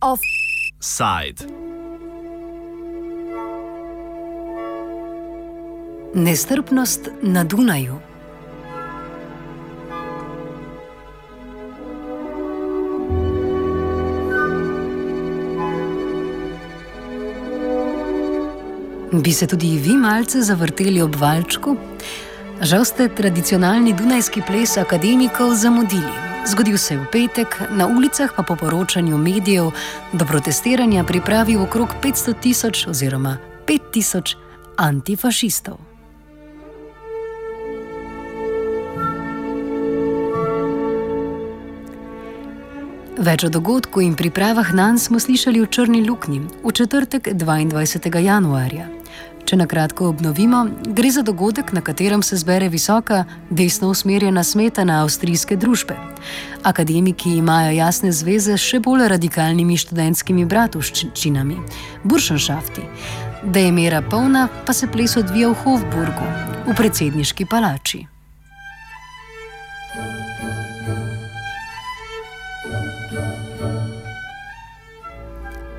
Offside. Nestrpnost na Dunaju. Bi se tudi vi malce zavrteli ob valčku? Žal ste tradicionalni dunajski ples akademikov zamudili. Zgodil se je v petek, na ulicah pa po poročanju medijev do protestiranja pripravil okrog 500 tisoč oziroma 5 tisoč antifašistov. Več o dogodku in pripravah na njega smo slišali v Črni luknji v četrtek 22. januarja. Če na kratko obnovimo, gre za dogodek, na katerem se zbere visoka, desno usmerjena smetana avstrijske družbe. Akademiki imajo jasne zveze s še bolj radikalnimi študentskimi bratovščinami, buršenšafti. Da je mera polna, pa se ples odvija v Hofburgu, v predsedniški palači.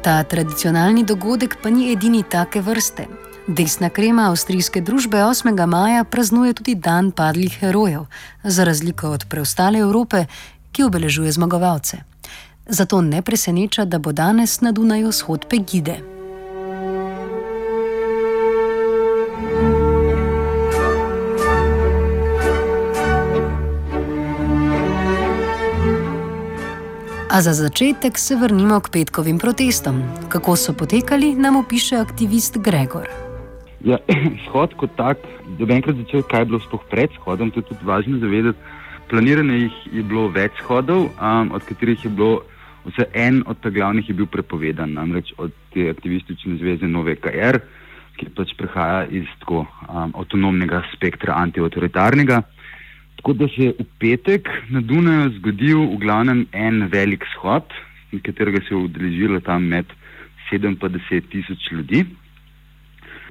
Ta tradicionalni dogodek pa ni edini take vrste. Desna krema avstrijske družbe 8. maja praznuje tudi Dan padlih herojev, za razliko od preostale Evrope, ki obeležuje zmagovalce. Zato ne preseneča, da bo danes na Dunaju shod Pegide. A za začetek se vrnimo k petkovim protestom. Kako so potekali, nam opiše aktivist Gregor. Ja, shod kot tak, da bi enkrat začel, kaj je bilo sploh pred shodom, to je tudi važno zavedati. Planirane je bilo več shodov, um, od katerih je bilo vse en od teh glavnih bil prepovedan, namreč od te aktivistične zveze Nove KR, ki pač prihaja iz tako um, avtonomnega spektra antiautoritarnega. Tako da se je v petek na Dunaju zgodil v glavnem en velik shod, katerega se je udeležilo tam med 57 tisoč ljudi.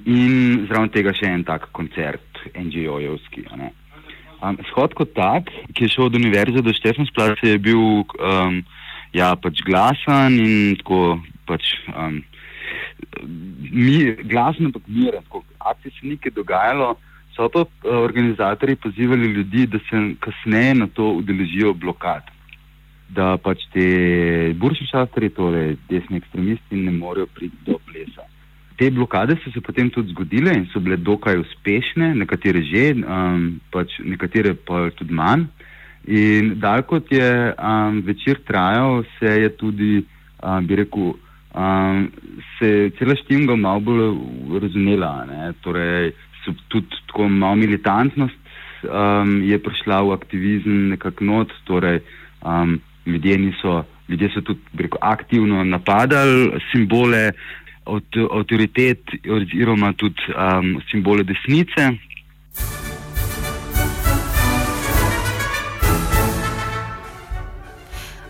In zraven tega še en tak koncert, NGO-jevski. Um, shod kot tak, ki je šel od univerze do Štefansplaca, je bil um, ja, pač glasen in tako pač. Um, Mi, glasno, ampak miren, akcije se nekaj dogajalo, so pa eh, organizatori pozivali ljudi, da se kasneje na to udeležijo blokad. Da pač te buršišastri, torej desni ekstremisti, ne morejo priti do plesa. Te blokade so se potem tudi zgodile in so bile dokaj uspešne, nekatere že, um, pač nekatere pa tudi manj. In dalj kot je um, večer trajal, se je tudi, um, bi rekel, um, se je cela štimga malo bolj razumela. Torej, so tudi tako malo militantnost um, je prišla v aktivizem nekako not, torej um, ljudje, niso, ljudje so tudi rekel, aktivno napadali simbole avtoritet oziroma tudi um, simbole desnice.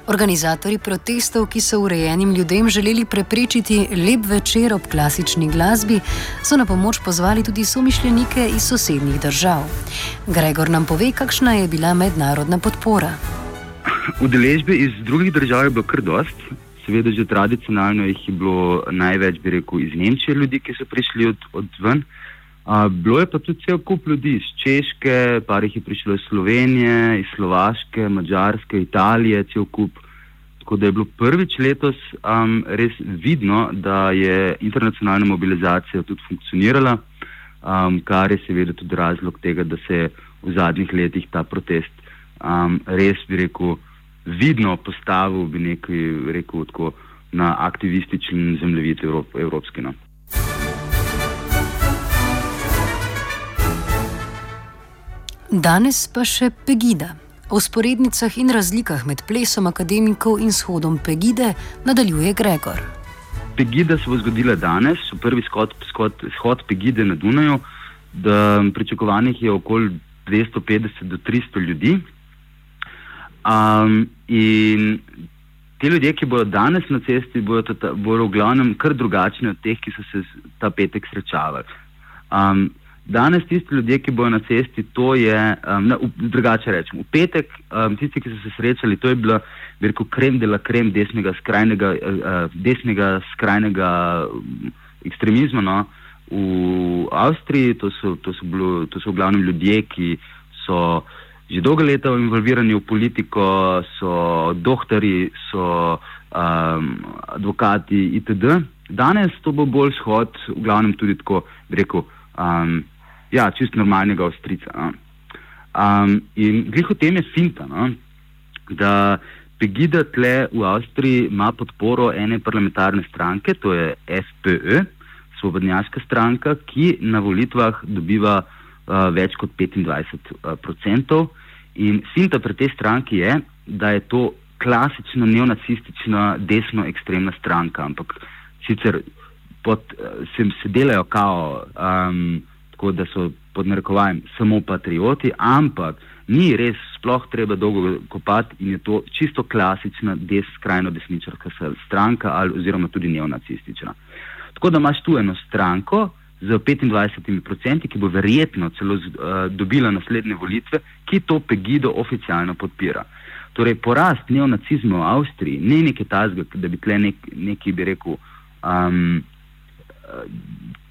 Organizatori protestov, ki so urejenim ljudem želeli preprečiti lep večer ob klasični glasbi, so na pomoč pozvali tudi somišljenike iz sosednjih držav. Gregor nam pove, kakšna je bila mednarodna podpora. Udeležbe iz drugih držav je bilo kar dost. Seveda, že tradicionalno jih je bilo največ, bi rekel, iz Nemčije ljudi, ki so prišli od, od ven. Uh, bilo je pa tudi cel kup ljudi iz Češke, par jih je prišlo iz Slovenije, iz Slovaške, Mačarske, Italije, cel kup. Tako da je bilo prvič letos um, res vidno, da je internacionalna mobilizacija tudi funkcionirala, um, kar je seveda tudi razlog tega, da se je v zadnjih letih ta protest um, res, bi rekel, vidno postavil, bi nekaj rekel, tako, na aktivističen zemljevid Evrop, evropski. No. Danes pa še Pegida. O sporednicah in razlikah med plesom akademikov in shodom Pegide nadaljuje Gregor. Pegida se bo zgodila danes, prvi shod, shod, shod Pegide na Dunaju. Pričakovanih je okoli 250 do 300 ljudi. Um, in ti ljudje, ki bodo danes na cesti, bodo, tata, bodo v glavnem kar drugačni od teh, ki so se ta petek srečavali. Um, Danes tisti ljudje, ki bojo na cesti, to je, um, ne, v, drugače rečem, v petek um, tisti, ki so se srečali, to je bila, rekel, krem de la krem desnega skrajnega, uh, desnega skrajnega um, ekstremizma no, v Avstriji. To so, to, so bilo, to so v glavnem ljudje, ki so že dolgo leta involvirani v politiko, so doktori, so um, advokati itd. Danes to bo bolj shod, v glavnem tudi tako, rekel. Um, ja, čist normalnega ostrica. No. Um, in glih o tem je finta, no, da Pegida tle v Avstriji ima podporo ene parlamentarne stranke, to je FPÖ, Svobodnjaška stranka, ki na volitvah dobiva uh, več kot 25 uh, odstotkov. In finta pri tej stranki je, da je to klasično neonacistična desno-ekstremna stranka, ampak sicer pod, uh, se, se delajo kao. Um, tako da so pod narekovajem samo patrioti, ampak ni res sploh treba dolgo kopati in je to čisto klasična des, skrajno desničarska stranka ali oziroma tudi neonacistična. Tako da imaš tu eno stranko z 25%, ki bo verjetno celo uh, dobila naslednje volitve, ki to Pegido oficialno podpira. Torej, porast neonacizma v Avstriji ni nekaj tazga, da bi tle nek, neki bi rekel. Um,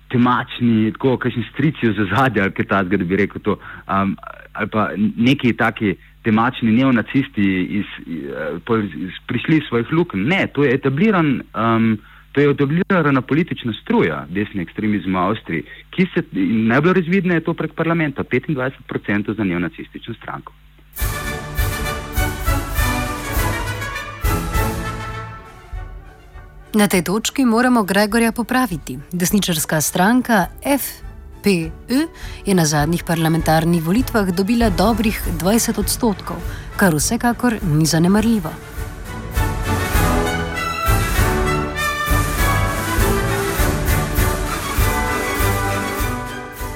temačni, tako kakšni strici za zadje, ali kaj takega, da bi rekel to, um, ali pa neki taki temačni neonacisti iz, iz, iz, prišli iz svojih luk. Ne, to je etabliran. Um, To je etablirana politična struja desne ekstremizma v Avstriji, ki se najbolj razvidne je to prek parlamenta, 25% za neonacistično stranko. Na tej točki moramo Gregorja popraviti. Desničarska stranka FPÖ je na zadnjih parlamentarnih volitvah dobila dobrih 20 odstotkov, kar vsekakor ni zanemarljivo.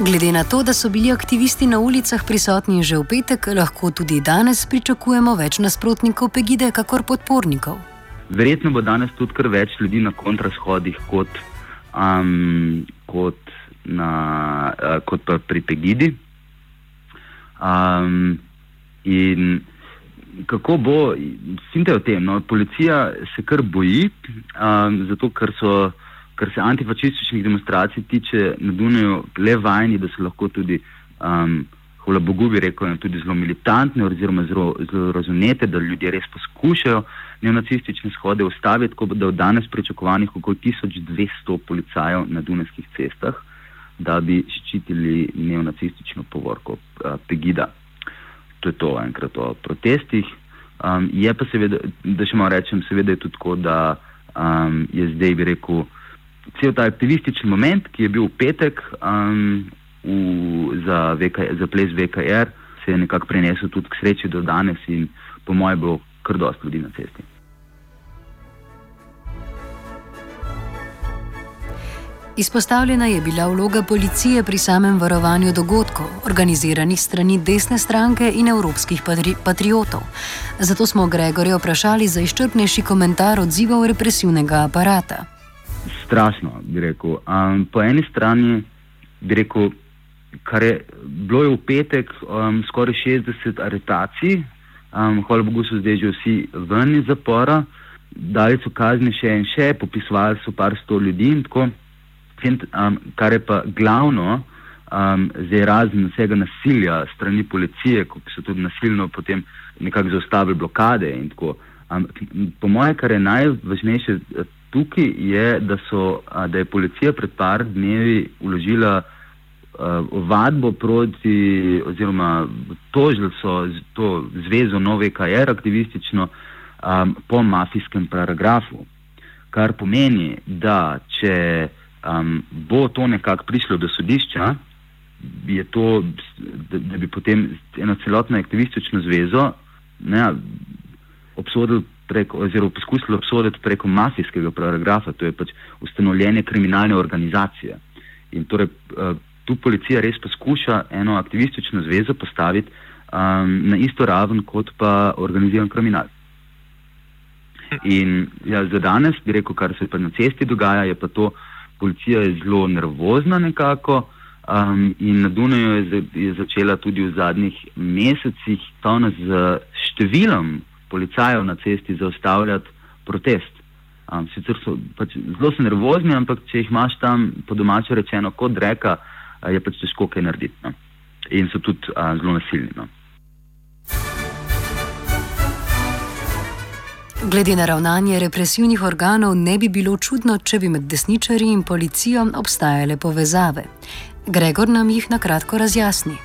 Glede na to, da so bili aktivisti na ulicah prisotni že v petek, lahko tudi danes pričakujemo več nasprotnikov Pegide, kakor podpornikov. Verjetno bo danes tudi kar več ljudi na kontrashodih kot, um, kot, na, uh, kot pa pri Pegidi. Um, in kako bo, sinte o tem, no, policija se kar boji, um, zato ker so. Kar se antifašističnih demonstracij tiče, na Dunaju le vajni, da so lahko tudi, um, hvala Bogu, bi rekel, tudi zelo militantne, oziroma zelo, zelo razumete, da ljudje res poskušajo neonacistične shode ustaviti, tako da v danes pričakovanih okoli 1200 policajev na dunajskih cestah, da bi ščitili neonacistično povorko uh, Pegida. To je to enkrat o protestih. Um, je pa seveda, da še malo rečem, seveda je tudi tako, da um, je zdaj, bi rekel, cel ta aktivistični moment, ki je bil v petek um, v, za, VK, za ples VKR, se je nekako prenesel tudi k sreči do danes in po mojem bo kar dosti ljudi na cesti. Izpostavljena je bila vloga policije pri samem varovanju dogodkov, organiziranih strani desne stranke in evropskih patri patriotov. Zato smo Gregorja vprašali za izčrpnejši komentar odzivov represivnega aparata. Strašno, bi rekel. Um, po eni strani bi rekel, kar je bilo je v petek um, skoraj 60 aretacij, um, hvala Bogu so zdaj že vsi ven iz zapora, dali so kazni še in še, popisovali so par sto ljudi in tako um, kar je pa glavno, um, zdaj razen vsega nasilja strani policije, ko so tudi nasilno potem nekako zaustavili blokade in tako. Um, po mojem, kar je najvažnejše tukaj, je, da, so, da je policija pred par dnevi uložila uh, vadbo proti, oziroma tožili so to zvezo Nove KR aktivistično um, po mafijskem paragrafu. Kar pomeni, da če um, bo to nekako prišlo do sodišča, to, da, da bi potem eno celotno aktivistično zvezo ne, obsodili preko, oziroma poskusili obsoditi preko mafijskega paragrafa, to je pač ustanovljenje kriminalne organizacije. In torej uh, tu policija res poskuša eno aktivistično zvezo postaviti um, na isto raven kot pa organiziran kriminal. In ja, za danes bi rekel, kar se pa na cesti dogaja, je pa to, policija je zelo nervozna nekako, Um, in na Dunaju je, je začela tudi v zadnjih mesecih tona z številom policajev na cesti zaustavljati protest. Um, sicer so pač zelo so nervozni, ampak če jih imaš tam po domačo rečeno kot reka, je pač težko kaj narediti. No. In so tudi uh, zelo nasilni. No. Glede na ravnanje represivnih organov, ne bi bilo čudno, če bi med desničarji in policijo obstajale povezave. Gregor nam jih na kratko razjasni.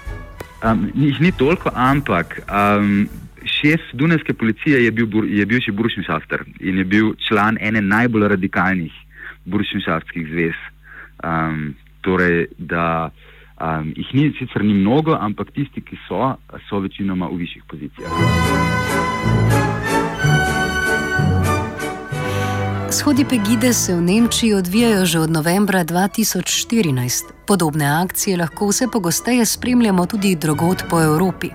Um, jih ni toliko, ampak um, šef Dunajske policije je bil, je bil še Buršenšafter in je bil član ene najbolj radikalnih Buršenšaftskih zvez. Um, torej, da um, jih ni sicer ni mnogo, ampak tisti, ki so, so večinoma v višjih pozicijah. Shodi Pegide se v Nemčiji odvijajo že od novembra 2014. Podobne akcije lahko vse pogosteje spremljamo tudi drugot po Evropi.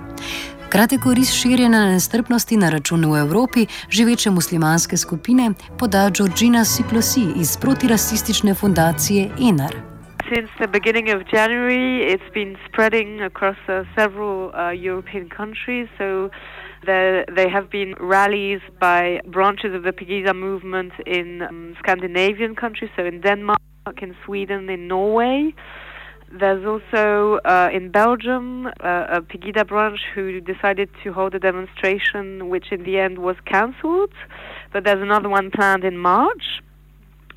Kratek oris širjenja nestrpnosti na račun v Evropi živeče muslimanske skupine poda Georgina Siplosi iz protirasistične fundacije Enar. Since the beginning of January, it's been spreading across uh, several uh, European countries. So There, there have been rallies by branches of the Pegida movement in um, Scandinavian countries, so in Denmark, in Sweden, in Norway. There's also uh, in Belgium uh, a Pegida branch who decided to hold a demonstration, which in the end was cancelled. But there's another one planned in March.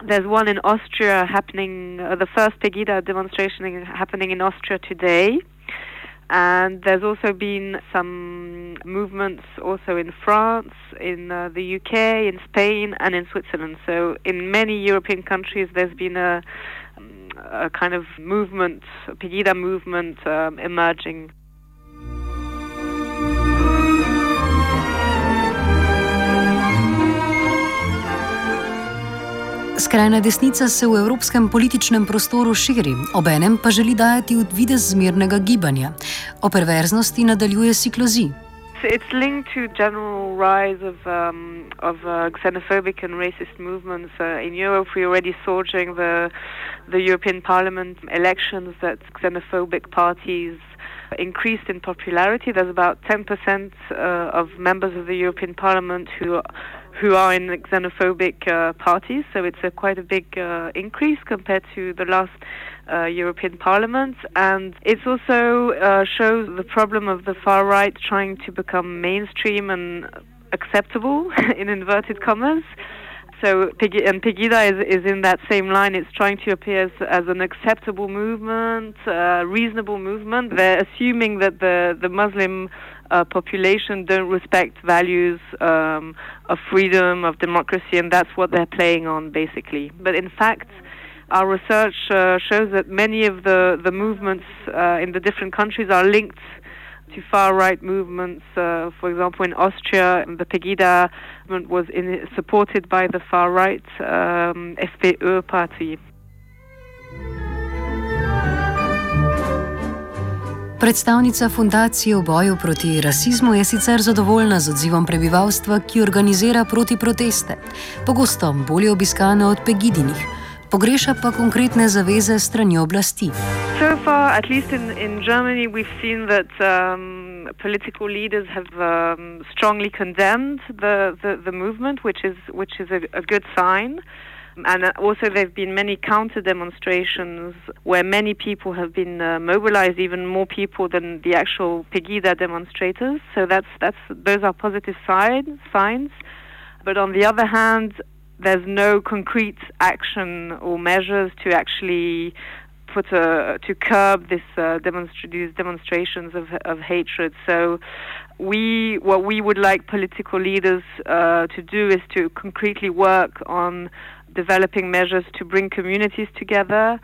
There's one in Austria happening, uh, the first Pegida demonstration happening in Austria today. And there's also been some movements also in France, in uh, the UK, in Spain, and in Switzerland. So in many European countries, there's been a, a kind of movement, Pegida movement um, emerging. Skrajna desnica se v evropskem političnem prostoru širi, obenem pa želi dajati videz zmernega gibanja. O perverznosti nadaljuje Siklozi. It's linked to general rise of um, of uh, xenophobic and racist movements uh, in Europe. We already saw during the the European Parliament elections that xenophobic parties increased in popularity. There's about 10% uh, of members of the European Parliament who who are in xenophobic uh, parties. So it's a quite a big uh, increase compared to the last uh, European Parliament, and it also uh, shows the problem of the far right trying to become mainstream and acceptable in inverted commas. So and Pegida is, is in that same line. It's trying to appear as, as an acceptable movement, uh, reasonable movement. They're assuming that the the Muslim uh, population don't respect values um, of freedom, of democracy, and that's what they're playing on basically. But in fact, our research uh, shows that many of the, the movements uh, in the different countries are linked to far right movements. Uh, for example, in Austria, the Pegida movement was in, supported by the far right um, FPÖ party. Predstavnica fundacije v boju proti rasizmu je sicer zadovoljna z odzivom prebivalstva, ki organizira proti proteste, pogosto bolje obiskane od Pegidinih, pogreša pa konkretne zaveze strani oblasti. So far, at least in, in Germany, we've seen that um, political leaders have um, strongly condemned the, the, the movement, which is, which is a, a good sign. And also, there have been many counter demonstrations where many people have been uh, mobilized, even more people than the actual Pegida demonstrators. So that's that's those are positive signs. Signs. But on the other hand, there's no concrete action or measures to actually put a to curb this uh, demonstra- these demonstrations of of hatred. So we what we would like political leaders uh, to do is to concretely work on developing measures to bring communities together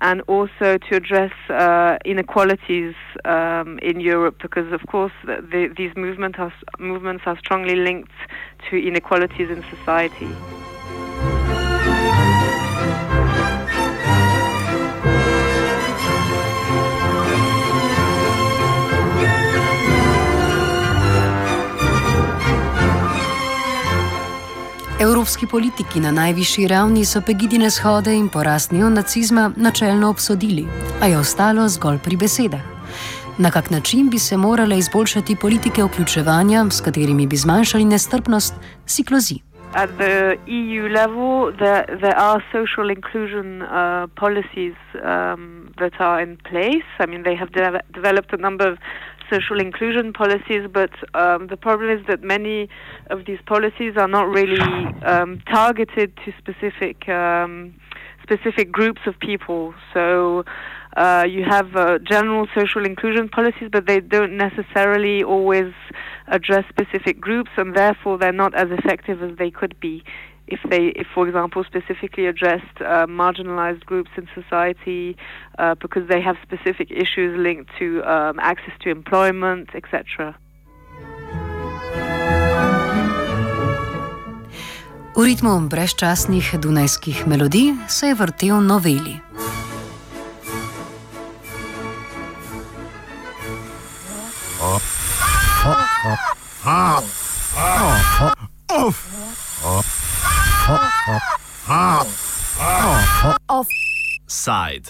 and also to address uh, inequalities um, in Europe, because of course the, the, these movement are, movements are strongly linked to inequalities in society. Evropski politiki na najvišji ravni so pegidine shode in porast neonacizma načelno obsodili, a je ostalo zgolj pri besedah. Na kak način bi se morale izboljšati politike vključevanja, s katerimi bi zmanjšali nestrpnost, si klozi. At the EU level, there, there are social inclusion uh, policies um, that are in place. I mean, they have de developed a number of social inclusion policies, but um, the problem is that many of these policies are not really um, targeted to specific um, specific groups of people. So uh, you have uh, general social inclusion policies, but they don't necessarily always address specific groups, and therefore they're not as effective as they could be if they, if for example, specifically addressed uh, marginalized groups in society uh, because they have specific issues linked to um, access to employment, etc. V ritmu brezčasnih dunajskih melodij se je vrtel noveli. Offside.